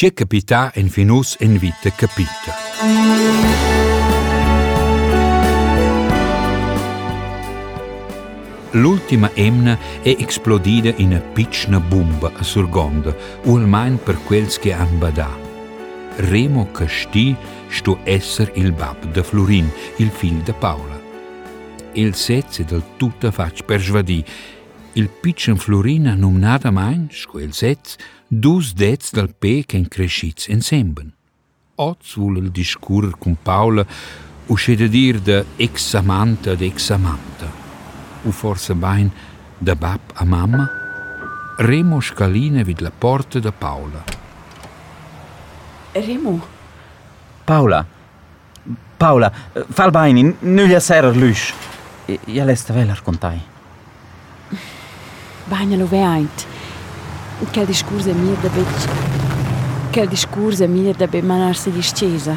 C'è capità in finus in vita capita. L'ultima emna è esplodita in una piccina bomba a Surgonda, almeno per quels che han badà. Remo Casti sto esser il bab de Florin, il figlio di Paola. Il sezze del tutto fac per svadì. Il piccin Florin ha nominato mai, quel sezze, dus dets del pe che crescits insieme. Oz vuole il discorrere con Paola, uscì da dir de ex-amanta ad ex-amanta o forse bain da bab a mamma, Remo scalina vid la porta da Paola. Remo, Paula, Paula, fal bain, nu gli sera lusch. Ja lesta vel raccontai. bagna lo Quel discurso mirda Quel discurso mirda be manar si discesa.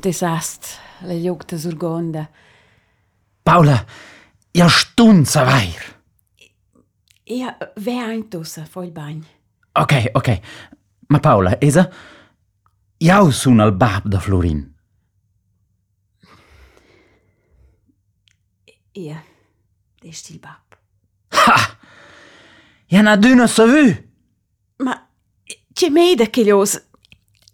Desast, le jogte surgonda. Paula, ja stunza vair. Ja, ve eintusa, foil bagn. Ok, ok. Ma Paula, esa... Jau sun al bab da Florin. Ja, det er still bab. Ja na dyno së vy? Ma, që me i dhe këllos,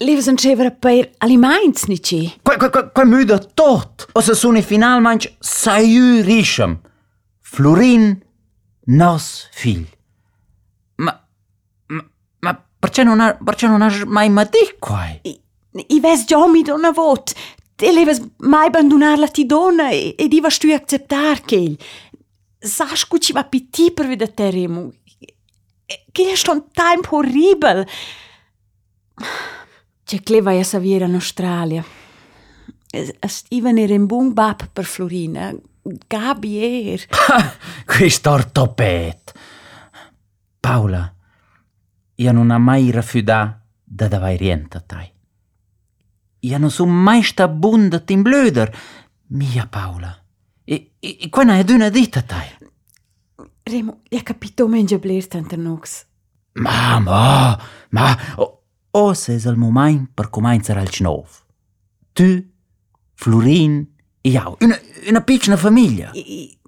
livë zënë qevërë për alimajnës një qi. Kaj, kaj, kaj, kaj më i dhe tot, ose su një final manqë sa ju rishëm. Florin nos fil. Ma, ma, ma përqen unë, përqen unë është maj më di kaj? I, i ves gjomi do në votë, te leves mai abandonar la tidona e, e diva stui acceptar che il sascu ci va piti per vede terremo Che è un tempo horrible. C'è cleva a savire in Australia. Steven era un buon bab per Florina. Gabi er. Questo ortoped. Paula, io non ho mai rifiutato da davai riente a te. Io non sono mai stato buono in blöder. Mia Paula. E, e, e quando è una dita a te? Remo, ja capito menja bler tante nox. Ma, ma, ma, o, o se è il momento per cominciare al snov. Tu, Florin e io, una, una piccola famiglia. I,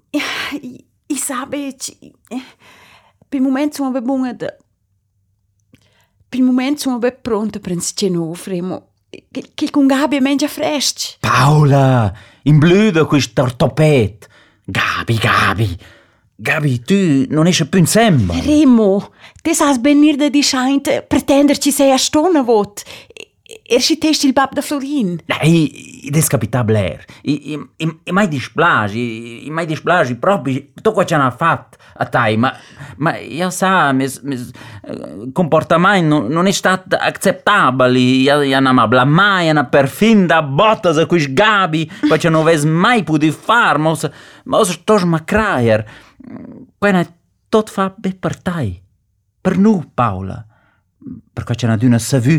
i, i sabe, ci... Per il momento sono buona da... Per il momento sono ben pronta per un scenov, Remo. Che, che con Gabi mangia fresco. Paula, in blödo questo ortoped. Gabi, Gabi. Gabi, tu non esci più insieme. Remo, te sai benir da di scheint pretender ci sei a stona vot. Er si testi il bab da Florin. Nei, des capita Blair. I, i, i, mai displagi, i mai displagi proprio tutto quello che hanno fatto a te, ma, ma io sa, mis, mis comportamento non, non è stato accettabile, io, io non mi blamai, io perfino da botta su quei gabi, che non avessi mai potuto fare, ma ma sto smacraier. quena tot fa be për taj, për nu, Paula, përka që në dy në sëvy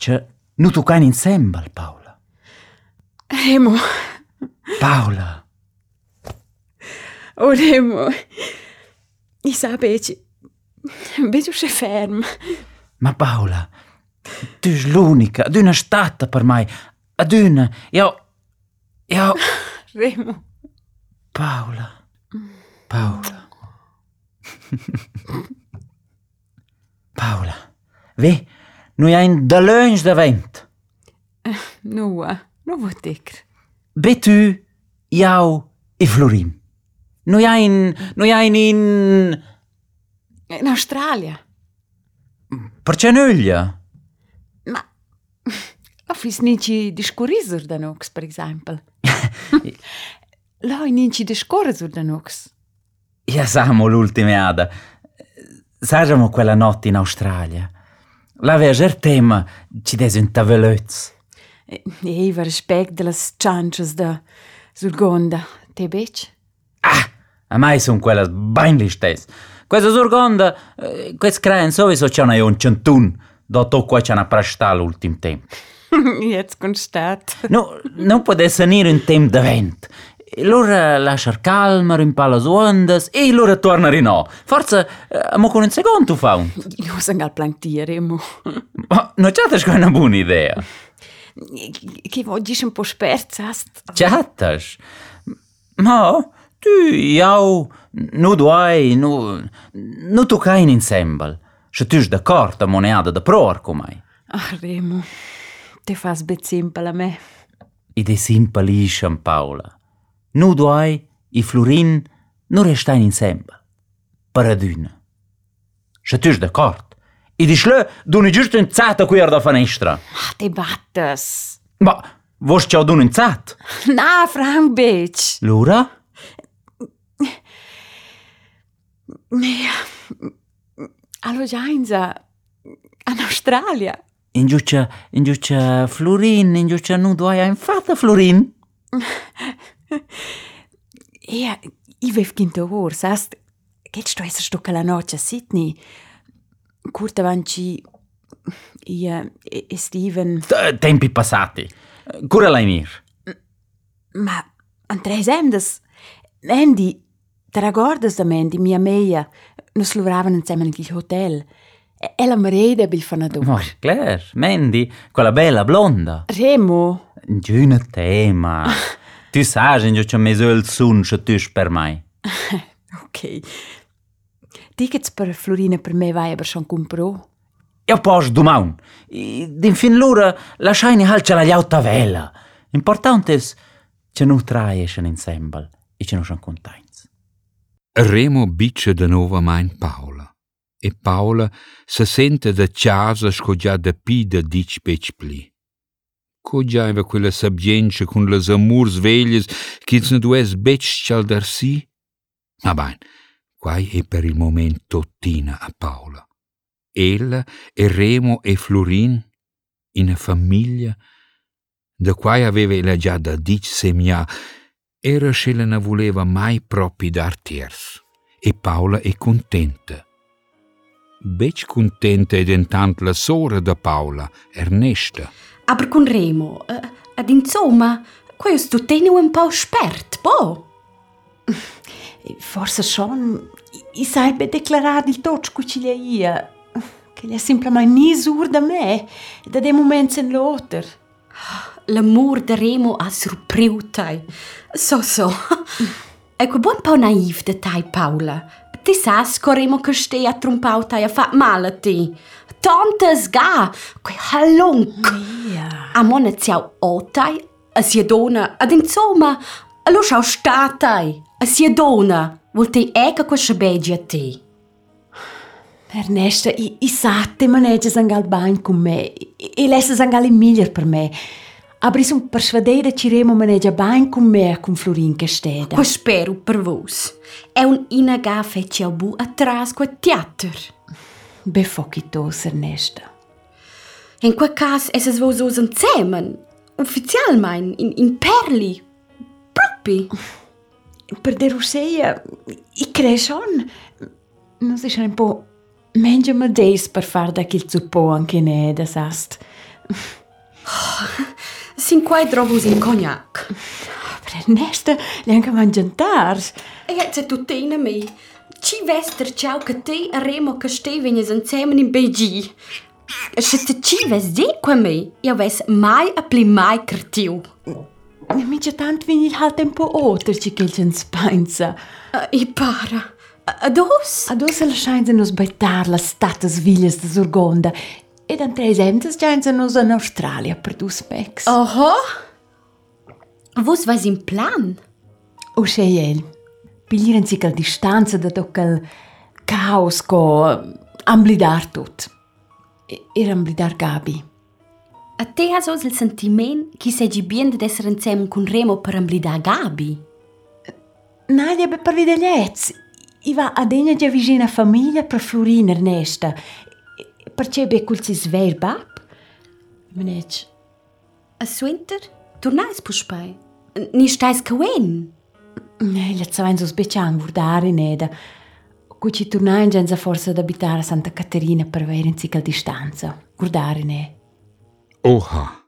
që nu t'u kajnin sembal, Paula. Emo. Paula. Ora, emo, i sa beci, beci ushe ferm. Ma Paula, ty është l'unica, dy në shtatë për maj, a dy në, ja, jo, ja... Jo. Remo. Paula. Mm. Paula. Paula. Vi, nu är jag inte löns det vänt. Noa, nu var det Betu, jag i Florin. Nu jag é in, nu jag é é in in... In Australija. Perché nulja? Ma, ofis nici discurizur da nox, per exempel. Loi nici discurizur da nox. Ja samo l'ultima ada. Saggiamo quella notte in Australia. La veger tema ci des un tavelöz. E iva respect de las chances da Surgonda. Te bec? Ah, a mai son quella bain listes. Questa surgonda, eh, quest crean sowieso c'è una un centun, dopo qua c'è una presta l'ultim tempo. Jetzt constat. No, non può essere un tempo da vent. lura lasciar calmer in palas ondas e lura tornar in no. Forza, mo con un secondo fa un. Io sono al plantiere, mo. Ma non c'è che è una buona idea. Che oggi un po' sperzast. Chattas? Ma tu, io, nu duai, nu, nu tu cai cain insembal. Și tu ești de cortă moneadă de pro oricumai. Ah, Remo, te faci bet la me. Ide simplă lișă, Paola. nu nudoai i flurin nur e shtajnin sembë, për e dynë. Shëtysh dhe kartë, i dishle du një gjyshtën catë ku jarda fënë ishtra. Ah, ti batës. Ba, vosh që adunin catë. Na, Frank, beq. Lura? Meja, alo gjajnëza, anë Australia. Inju që, inju që Florin, inju që nuk duaja në fatë Florin. ja, ich will kein Tor. Das heißt, geht's du erst Stück la noche a Sydney? Kurt avanti io e Steven... Tempi passati. Cura la mir. Ma Andrei Semdes, Andy, te ricordas da Andy, mia meia, nos lavoravano zusammen in quel hotel. E, e la mereda bil fanador. Ma Claire, Mandy, quella bella blonda. Remo. Giù tema. tu sai, in giuccia meso il sun, se tu per mai. Ok. Tickets per Florina per me vai aber schon comprò. Io posso domani. Din fin l'ora lasciai halcia la liauta vela. Importante è che non traescono insieme e che non sono contenti. Remo bice de nova mein Paula. E Paula se sente da casa scogia da pi da dic pec pli. Cogiaiva quella sabienza con le amurs veglies che ne dues bec cialdar si? Ma bain, quai è per il momento tina a Paula. Ella e Remo e Florin in famiglia da quai aveva ella già da dic semia era se la voleva mai proprio dar. E Paola è contenta. Bec contenta ed intanto la sora da Paola, Ernesta. Aber con Remo, eh, ad insomma, questo tieni un po' spert, boh. Forse schon. I sarebbe declarato il tocco cuciglia Che gli è semplicemente ni sur da me. Da dei momenti in l'otter. L'amor de Remo ha surpriutai. So, so. Ecco, buon po' naiv de tai, Paula. Ti sas corremo che stai a trumpauta e a fa malati. Tontes ga, quei halunk. Mia. A mona ne ziau otai, a siedona, ad insomma, a lo schau statai, a siedona. Vuol te eca quei scebegia te. Ernesta, i, i satte manegias angal bagn con me, i, i lessas in miglior per me. Aber sunt persuadida che remo manegia ben con me con Florin Casteda. Qua spero per voi. È un inaga fece a bu atras qua teater. Be fochitos, Ernesta. In quel caso es es voi usen zemen. em mein, in, in perli. Propi. Per de Russeia, i sei Non si un po' mengia medeis per far da quel zuppo anche ne das sast. 5 rubles in cognac. Per Ernesta, neanche a jantar. Jetzt è tutta in me. Ci vester ciao che te a Remo che ste vegnes insieme in Beijing. Se te ci ves di qua me, io ves mai a pli mai cretiu. Mi c'è tanto vini halt un tempo oltre ci che c'è in Spagna. Uh, eh, I para. Ados? Ados lasciamo nos baitar la status villas da Zurgonda Ed an tres emtes scienza nos in Australia per dus mex. Oh. Oho. Vos vas in plan? O el. Piglieren si cal distanza da toccal caos co amblidar tut. E- Era amblidar Gabi. A te has os il sentiment che segi bien de essere insieme con Remo per amblida Gabi? Nadia be per vide liez. I va a degna già vicina famiglia per Florina Ernesta. Perché be cul si sver bab? Menec. A swinter? Tornais puspai? Ni stais cawen? Ne, le zaven sos becian vurdare neda. Cuci turnain genza forza d'abitare a Santa Caterina per avere in cical distanza. Guardare ne. Oha,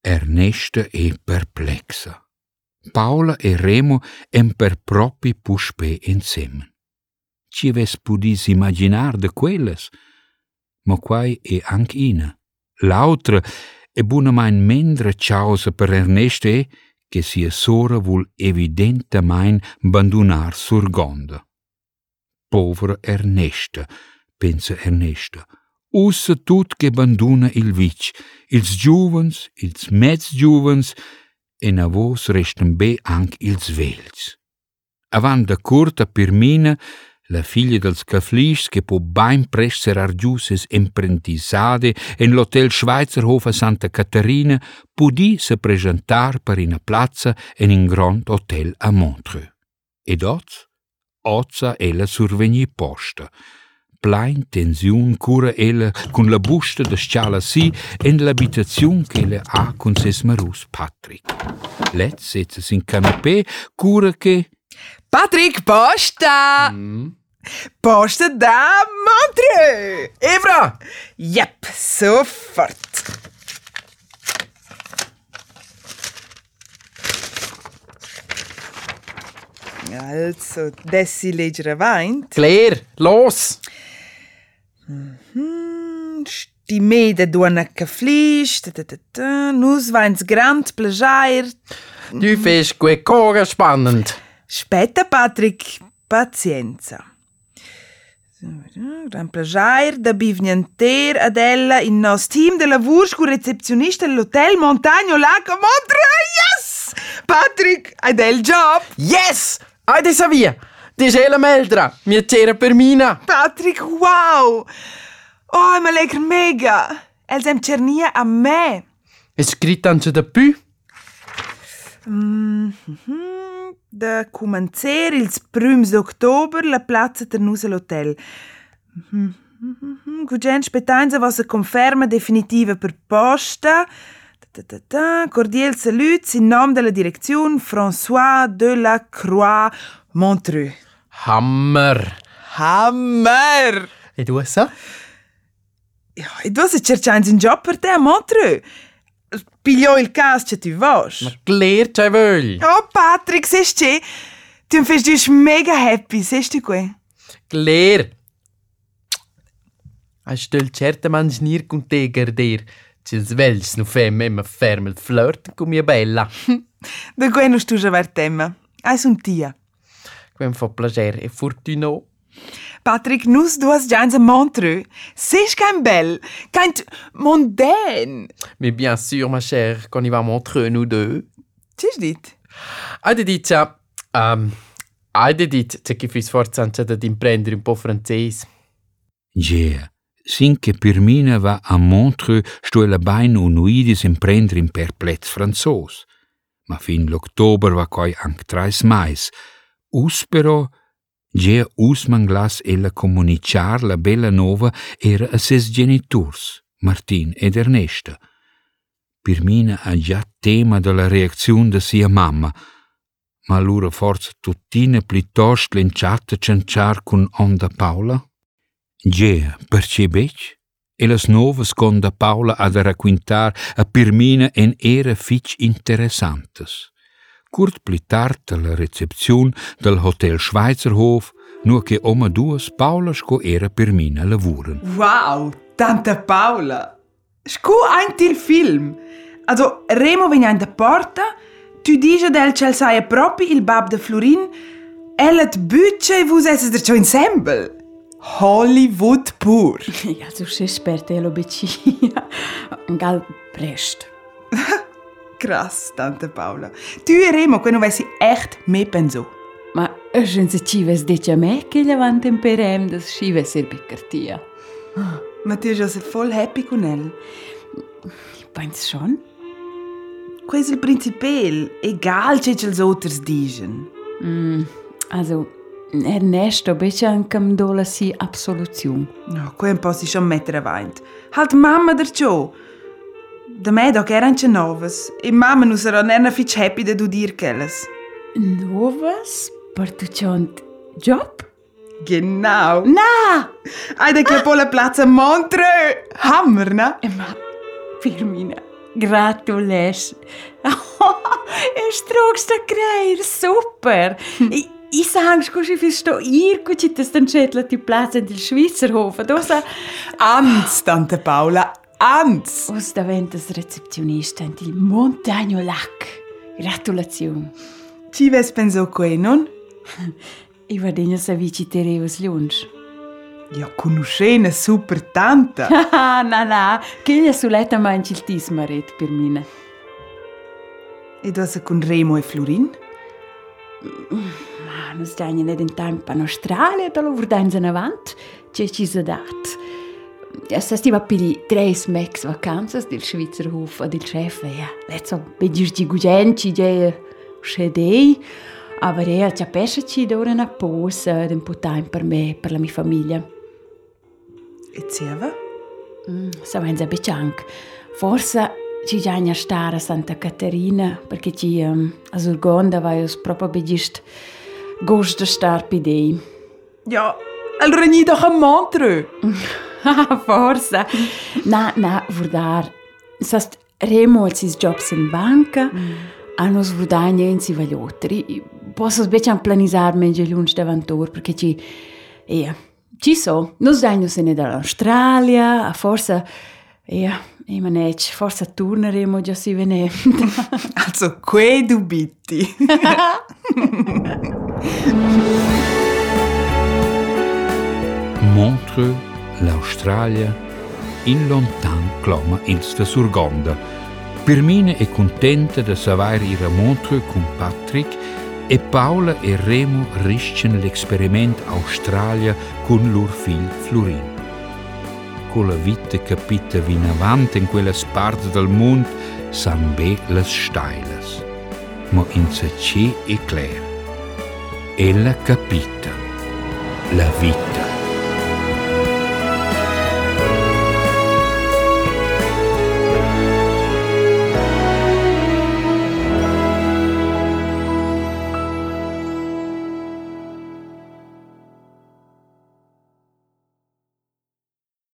Ernesta è perplexa. Paula e Remo em per propi puspè insieme. Ci aves pudis imaginar de quelles, ma quai è anche ina. L'altra è bunamain mendra causa per Ernest è che sia sora vul evidentamain abandonar surgonda. Povera Ernesta, pensa Ernesta, ussa tut che banduna il vic, ils giuvens, ils mezz giuvens, e na vos restan be anche ils vels. Avant da curta Pirmina, la figlia dels Caflis che può ben presto ser giuses imprentisade in l'hotel Schweizerhof a Santa Caterina, pudi se presentar per una plazza in un grand hotel a Montreux. Ed oz, ozza ella survegni posta. Plein tensiun cura ella con la busta de sciala si in l'abitazione che ella ha con ses marus Patrick. Let setze in canapé, cura che... Patrick, posta! Pasta da Montreux! Evra! Japp, sofort! Also, Deciliter Wein. Claire, los! Mhm, Stimme de Duanacke Fleisch, Nussweins Grand Pleasure. Die mhm. Fisch gut kochen, spannend. Später, Patrick, Pazienza. Gran plagiair da bivnianter ad ella in nos team de lavur scu recepzionista dell'hotel Montagno Lago Montreux. Yes! Patrick, hai del job. Yes! Ai de savia! Dis hele meldra, mi c'era per mina. Patrick, wow! Oh, ma lekker mega! Els hem cernia a me. È scritto anche da più. Mhm. Da comencer ils prüms d'october la plazza ter nus l'hotel. Mhm. Gugen spetanza vossa conferma definitiva per posta. Ta, ta, ta, ta. Cordial saluts in nom della direzione François de la Croix Montreux. Hammer. Hammer! E du so? Ja, e tu se cercans un job per te a Montreux. Pigliò il caso e ti vas. Ma que ler te velho. Oh, Patrick, seste. Tu me fez dias mega happy, seste que? Que ler. Aș dolcerte mangiar cu te gărdir. Cins velhs no femme ma fermel flirt cu mia bella. De que non stuja ver tema. Ai un tia. Quem fa placer e fortuno. Patrick, nus duas gens a Montreux. C'est qu'un belle, qu'un mondaine. Mais bien sûr, ma chère, qu'on y va à Montreux, nous deux. Tisch dit? Ade ähm, dit, um, ade dit, c'è chi fi sforzanza ad imprendere un po' francese. Yeah. Sinche per mina ne va a Montreux, sto la bain unuidis imprendere per plet franzos. Ma fin l'october va coi anc trais mais. Us però Gia us manglas ella comunicar la bella nova era a ses geniturs, Martin ed Ernesta. Pirmina ha già tema della reazione da sia mamma, ma allora forse tuttina piuttosto lenciata cianciar con onda Paola? Gia, percebec? E las novas con da Paola ad racquintar a Pirmina en era fitch interessantes. Kurt pli tard alla recepziun del Hotel Schweizerhof, nur che oma duas Paula sco era Pirmina lavuren. Wow, tanta Paula. Scu ein il film. Also, Remo vegna in da porta, tu dice del cel sai propi il bab de Florin, ella et bütche e vus esses der ensemble. Hollywood pur. Also se sperte lo becia. Gal prest. Krass, Tante Paula. Tu eremo eh, ne che non vai echt me penso. Ma Žen se čives dečja mekilja van temperem, da šive serbi kartija. Ma ti je že se voll happy kunel? Peinst schon? Quais il principel, egal če čel zoters dižen. Mm, also, Ernesto, bitte ankam dola si absolution. No, quen posi schon metter avaint. Halt mamma der ciò. Da Medoc eran tja novas e mamma nu sarà nerna fitch happy dass du dir kelles. Novas? Per tu chont job? Genau. Na! Hai da capola ah! Platz plaza Montre. Hammer, na? E ma, Firmina, gratulation. Er strugst da greir, super. Ich I sagst, kusch, ich verstehe ihr, kusch, dass dann schädelt die Platz in den Schweizerhofen. Amts, Tante Paula, Anz! os daventas recepzionista in il Montagno Lac. Gratulazione. Ci ves penso que, non? I va degno sa vici terevas lunch. Ja, conoscena super tanta. Ah, na na, che gli suletta mangi il tismaret per mine. e dosa con Remo e Florin? Ma non stai ne den tempo in Australia, da lo vordains in avant, c'è ci sa dat. S'estima per drei tres mex der Schweizer Hof und der Chef, ja, let's on, per dir di gugenci, ja, schedei, aber ja, c'è pesce ci d'ora una posa, d'un po' time per me, per la mia famiglia. E zieva? Mm, so enza becanc. Forse ci giagna stare a Santa Caterina, perché ci, um, ähm, a Surgonda, vai us proprio begist gosto star pidei. Ja, allora ni doch am Montreux. Forse. na, na, vurdar. Sast remo als is jobs in banca, mm. a nos vurdar niente vagliotri. Posso becian planisar mengi lunch davantur, perché ci... Ja, ci so. Nos daino se ne dall'Australia, a forse... Ja, ich meine, forse torneremo già si vene. Also, que dubiti. Montreux, l'Australia, in lontan cloma ils da Surgonda. Pirmine è contenta de savoir ir a Montreux con Patrick e Paula e Remo riscen l'experiment Australia con lur fill Florin. Con la vita capita vin avant in quella parte del mondo san be las stailas. Ma in sa ce e clair. Ella capita la vita.